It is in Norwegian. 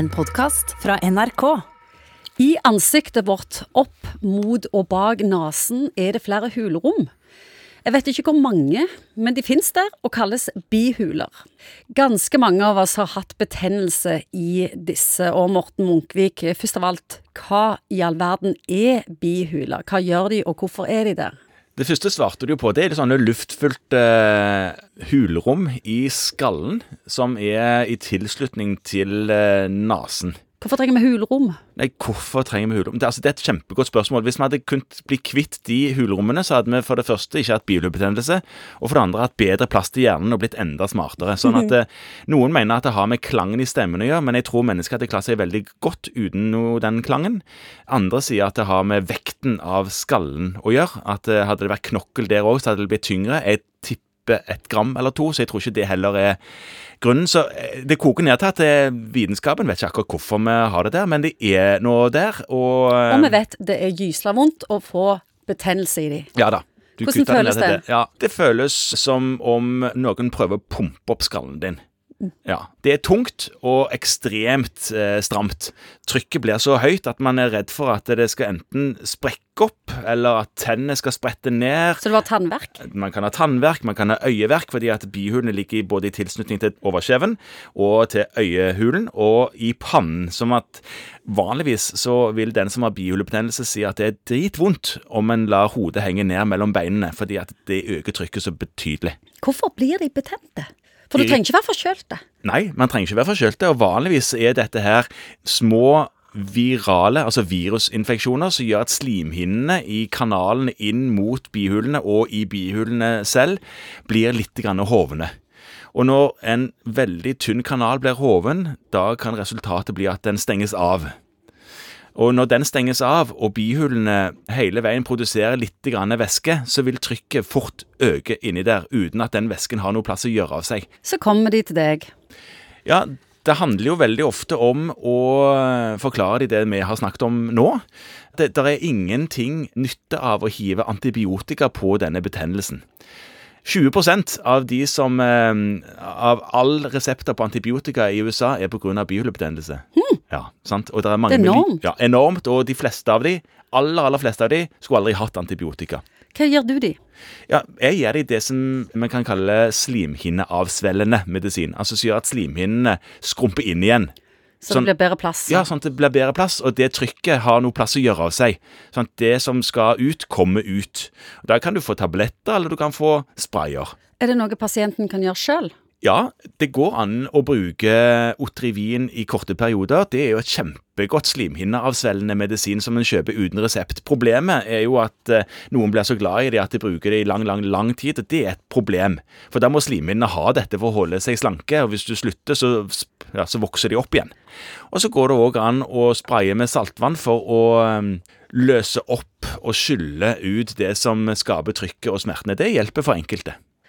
en podkast fra NRK. I ansiktet vårt, opp mot og bak nesen, er det flere hulrom. Jeg vet ikke hvor mange, men de finnes der og kalles bihuler. Ganske mange av oss har hatt betennelse i disse, og Morten Munkvik, først av alt, hva i all verden er bihuler? Hva gjør de, og hvorfor er de der? Det første svarte du på. Det er sånne luftfylte uh, hulrom i skallen som er i tilslutning til uh, nesen. Hvorfor trenger vi hulrom? Nei, hvorfor trenger vi hulrom? Det, altså, det er et kjempegodt spørsmål. Hvis vi hadde kunnet bli kvitt de hulrommene, så hadde vi for det første ikke hatt bihulebetennelse, og for det andre hatt bedre plass til hjernen og blitt enda smartere. Sånn at eh, Noen mener at det har med klangen i stemmen å gjøre, men jeg tror mennesker hadde klart seg veldig godt uten den klangen. Andre sier at det har med vekten av skallen å gjøre. At eh, hadde det vært knokkel der òg, så hadde det blitt tyngre. Jeg tipper et gram eller to, så jeg tror ikke det heller er grunnen. Så eh, det koker ned til at eh, vitenskapen vet ikke akkurat hvorfor vi har det der, men det er noe der. Og, og vi vet det er gysla vondt å få betennelse i de. Ja da. Du Hvordan føles det? det? Ja, det føles som om noen prøver å pumpe opp skallen din. Ja. Det er tungt og ekstremt eh, stramt. Trykket blir så høyt at man er redd for at det skal enten sprekke opp, eller at tennene skal sprette ned. Så det var tannverk? Man kan ha tannverk, man kan ha øyeverk, fordi at bihulene ligger både i tilknytning til overkjeven og til øyehulen, og i pannen. Som at vanligvis så vil den som har bihulebetennelse si at det er dritvondt om en lar hodet henge ned mellom beinene, fordi at det øker trykket så betydelig. Hvorfor blir de betente? For du trenger ikke være forkjølte. Nei, man trenger ikke være forkjølte. Og vanligvis er dette her små virale, altså virusinfeksjoner, som gjør at slimhinnene i kanalene inn mot bihulene og i bihulene selv blir litt hovne. Og når en veldig tynn kanal blir hoven, da kan resultatet bli at den stenges av. Og når den stenges av, og bihulene hele veien produserer litt grann væske, så vil trykket fort øke inni der, uten at den væsken har noe plass å gjøre av seg. Så kommer de til deg. Ja, det handler jo veldig ofte om å forklare de det vi har snakket om nå. Det der er ingenting nytte av å hive antibiotika på denne betennelsen. 20% av de som eh, Av all resepter på antibiotika i USA er pga. bihulebetennelse. Ja, sant? Og det er mange det er enormt. Ja, enormt. Og de fleste av de, aller, aller fleste av de, skulle aldri hatt antibiotika. Hva gjør du de? Ja, Jeg gir de det som vi kan kalle slimhinneavsvellende medisin. Altså som gjør at slimhinnene skrumper inn igjen. Så sånn, det blir bedre plass? Ja, sånn at det blir bedre plass, og det trykket har noe plass å gjøre av seg. Sånn at det som skal ut, kommer ut. Da kan du få tabletter, eller du kan få sprayer. Er det noe pasienten kan gjøre sjøl? Ja, det går an å bruke Otrivin i korte perioder. Det er jo et kjempegodt slimhinneavsvellende medisin som en kjøper uten resept. Problemet er jo at eh, noen blir så glad i det at de bruker det i lang, lang, lang tid. og Det er et problem. For da må slimhinnene ha dette for å holde seg slanke, og hvis du slutter, så, ja, så vokser de opp igjen. Og så går det òg an å spraye med saltvann for å um, løse opp og skylle ut det som skaper trykket og smertene. Det hjelper for enkelte.